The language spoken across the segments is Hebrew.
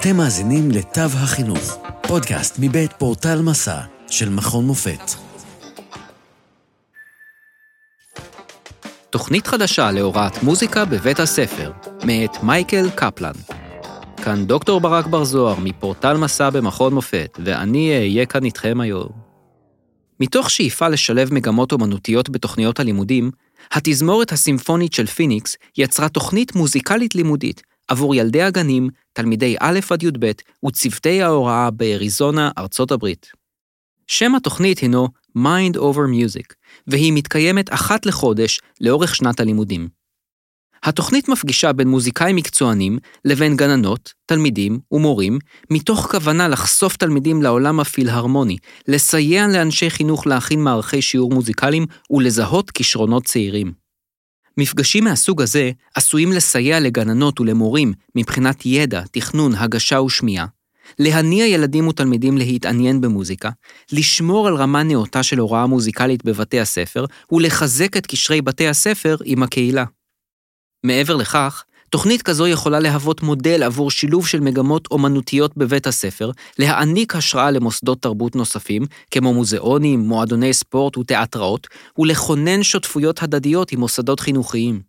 אתם מאזינים לתו החינוך, פודקאסט מבית פורטל מסע של מכון מופת. תוכנית חדשה להוראת מוזיקה בבית הספר, מאת מייקל קפלן. כאן דוקטור ברק בר זוהר מפורטל מסע במכון מופת, ואני אהיה כאן איתכם היום. מתוך שאיפה לשלב מגמות אומנותיות בתוכניות הלימודים, התזמורת הסימפונית של פיניקס יצרה תוכנית מוזיקלית לימודית עבור ילדי הגנים, תלמידי א' עד י"ב וצוותי ההוראה באריזונה, ארצות הברית. שם התוכנית הינו Mind Over Music, והיא מתקיימת אחת לחודש לאורך שנת הלימודים. התוכנית מפגישה בין מוזיקאים מקצוענים לבין גננות, תלמידים ומורים, מתוך כוונה לחשוף תלמידים לעולם הפילהרמוני, לסייע לאנשי חינוך להכין מערכי שיעור מוזיקליים ולזהות כישרונות צעירים. מפגשים מהסוג הזה עשויים לסייע לגננות ולמורים מבחינת ידע, תכנון, הגשה ושמיעה, להניע ילדים ותלמידים להתעניין במוזיקה, לשמור על רמה נאותה של הוראה מוזיקלית בבתי הספר ולחזק את קשרי בתי הספר עם הקהילה. מעבר לכך, תוכנית כזו יכולה להוות מודל עבור שילוב של מגמות אומנותיות בבית הספר, להעניק השראה למוסדות תרבות נוספים, כמו מוזיאונים, מועדוני ספורט ותיאטראות, ולכונן שותפויות הדדיות עם מוסדות חינוכיים.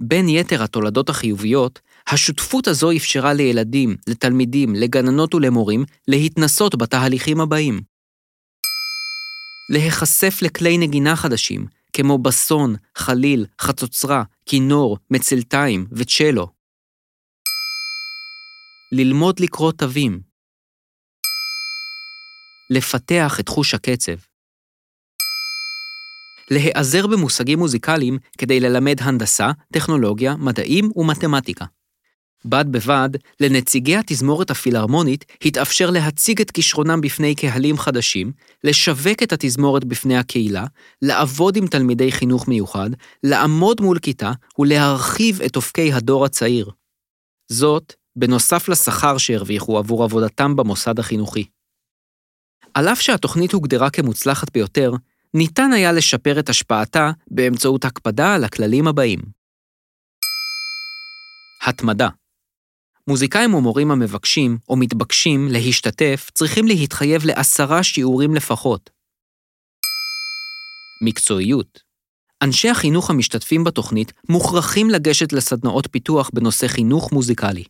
בין יתר התולדות החיוביות, השותפות הזו אפשרה לילדים, לתלמידים, לגננות ולמורים להתנסות בתהליכים הבאים. להיחשף לכלי נגינה חדשים, כמו בסון, חליל, חצוצרה, כינור, מצלתיים וצ'לו. ללמוד לקרוא תווים. לפתח את חוש הקצב. להיעזר במושגים מוזיקליים כדי ללמד הנדסה, טכנולוגיה, מדעים ומתמטיקה. בד בבד, לנציגי התזמורת הפילהרמונית התאפשר להציג את כישרונם בפני קהלים חדשים, לשווק את התזמורת בפני הקהילה, לעבוד עם תלמידי חינוך מיוחד, לעמוד מול כיתה ולהרחיב את אופקי הדור הצעיר. זאת, בנוסף לשכר שהרוויחו עבור עבודתם במוסד החינוכי. על אף שהתוכנית הוגדרה כמוצלחת ביותר, ניתן היה לשפר את השפעתה באמצעות הקפדה על הכללים הבאים. התמדה מוזיקאים ומורים המבקשים או מתבקשים להשתתף צריכים להתחייב לעשרה שיעורים לפחות. מקצועיות אנשי החינוך המשתתפים בתוכנית מוכרחים לגשת לסדנאות פיתוח בנושא חינוך מוזיקלי.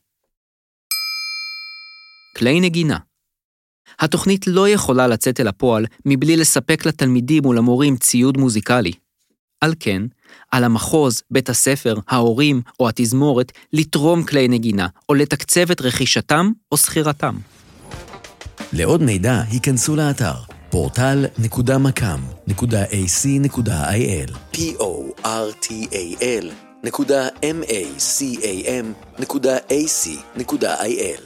כלי נגינה התוכנית לא יכולה לצאת אל הפועל מבלי לספק לתלמידים ולמורים ציוד מוזיקלי. על כן, על המחוז, בית הספר, ההורים או התזמורת לתרום כלי נגינה או לתקצב את רכישתם או שכירתם. לעוד מידע, היכנסו לאתר portal.macam.ac.il p-o-r-t-a-l נקודה m-a-c-a-m נקודה a-c.il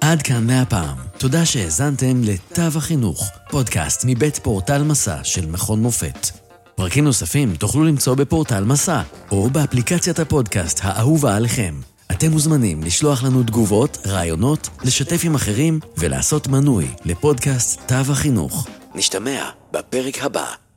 עד כאן מהפעם. תודה שהאזנתם לתו החינוך, פודקאסט מבית פורטל מסע של מכון מופת. פרקים נוספים תוכלו למצוא בפורטל מסע, או באפליקציית הפודקאסט האהובה עליכם. אתם מוזמנים לשלוח לנו תגובות, רעיונות, לשתף עם אחרים ולעשות מנוי לפודקאסט תו החינוך. נשתמע בפרק הבא.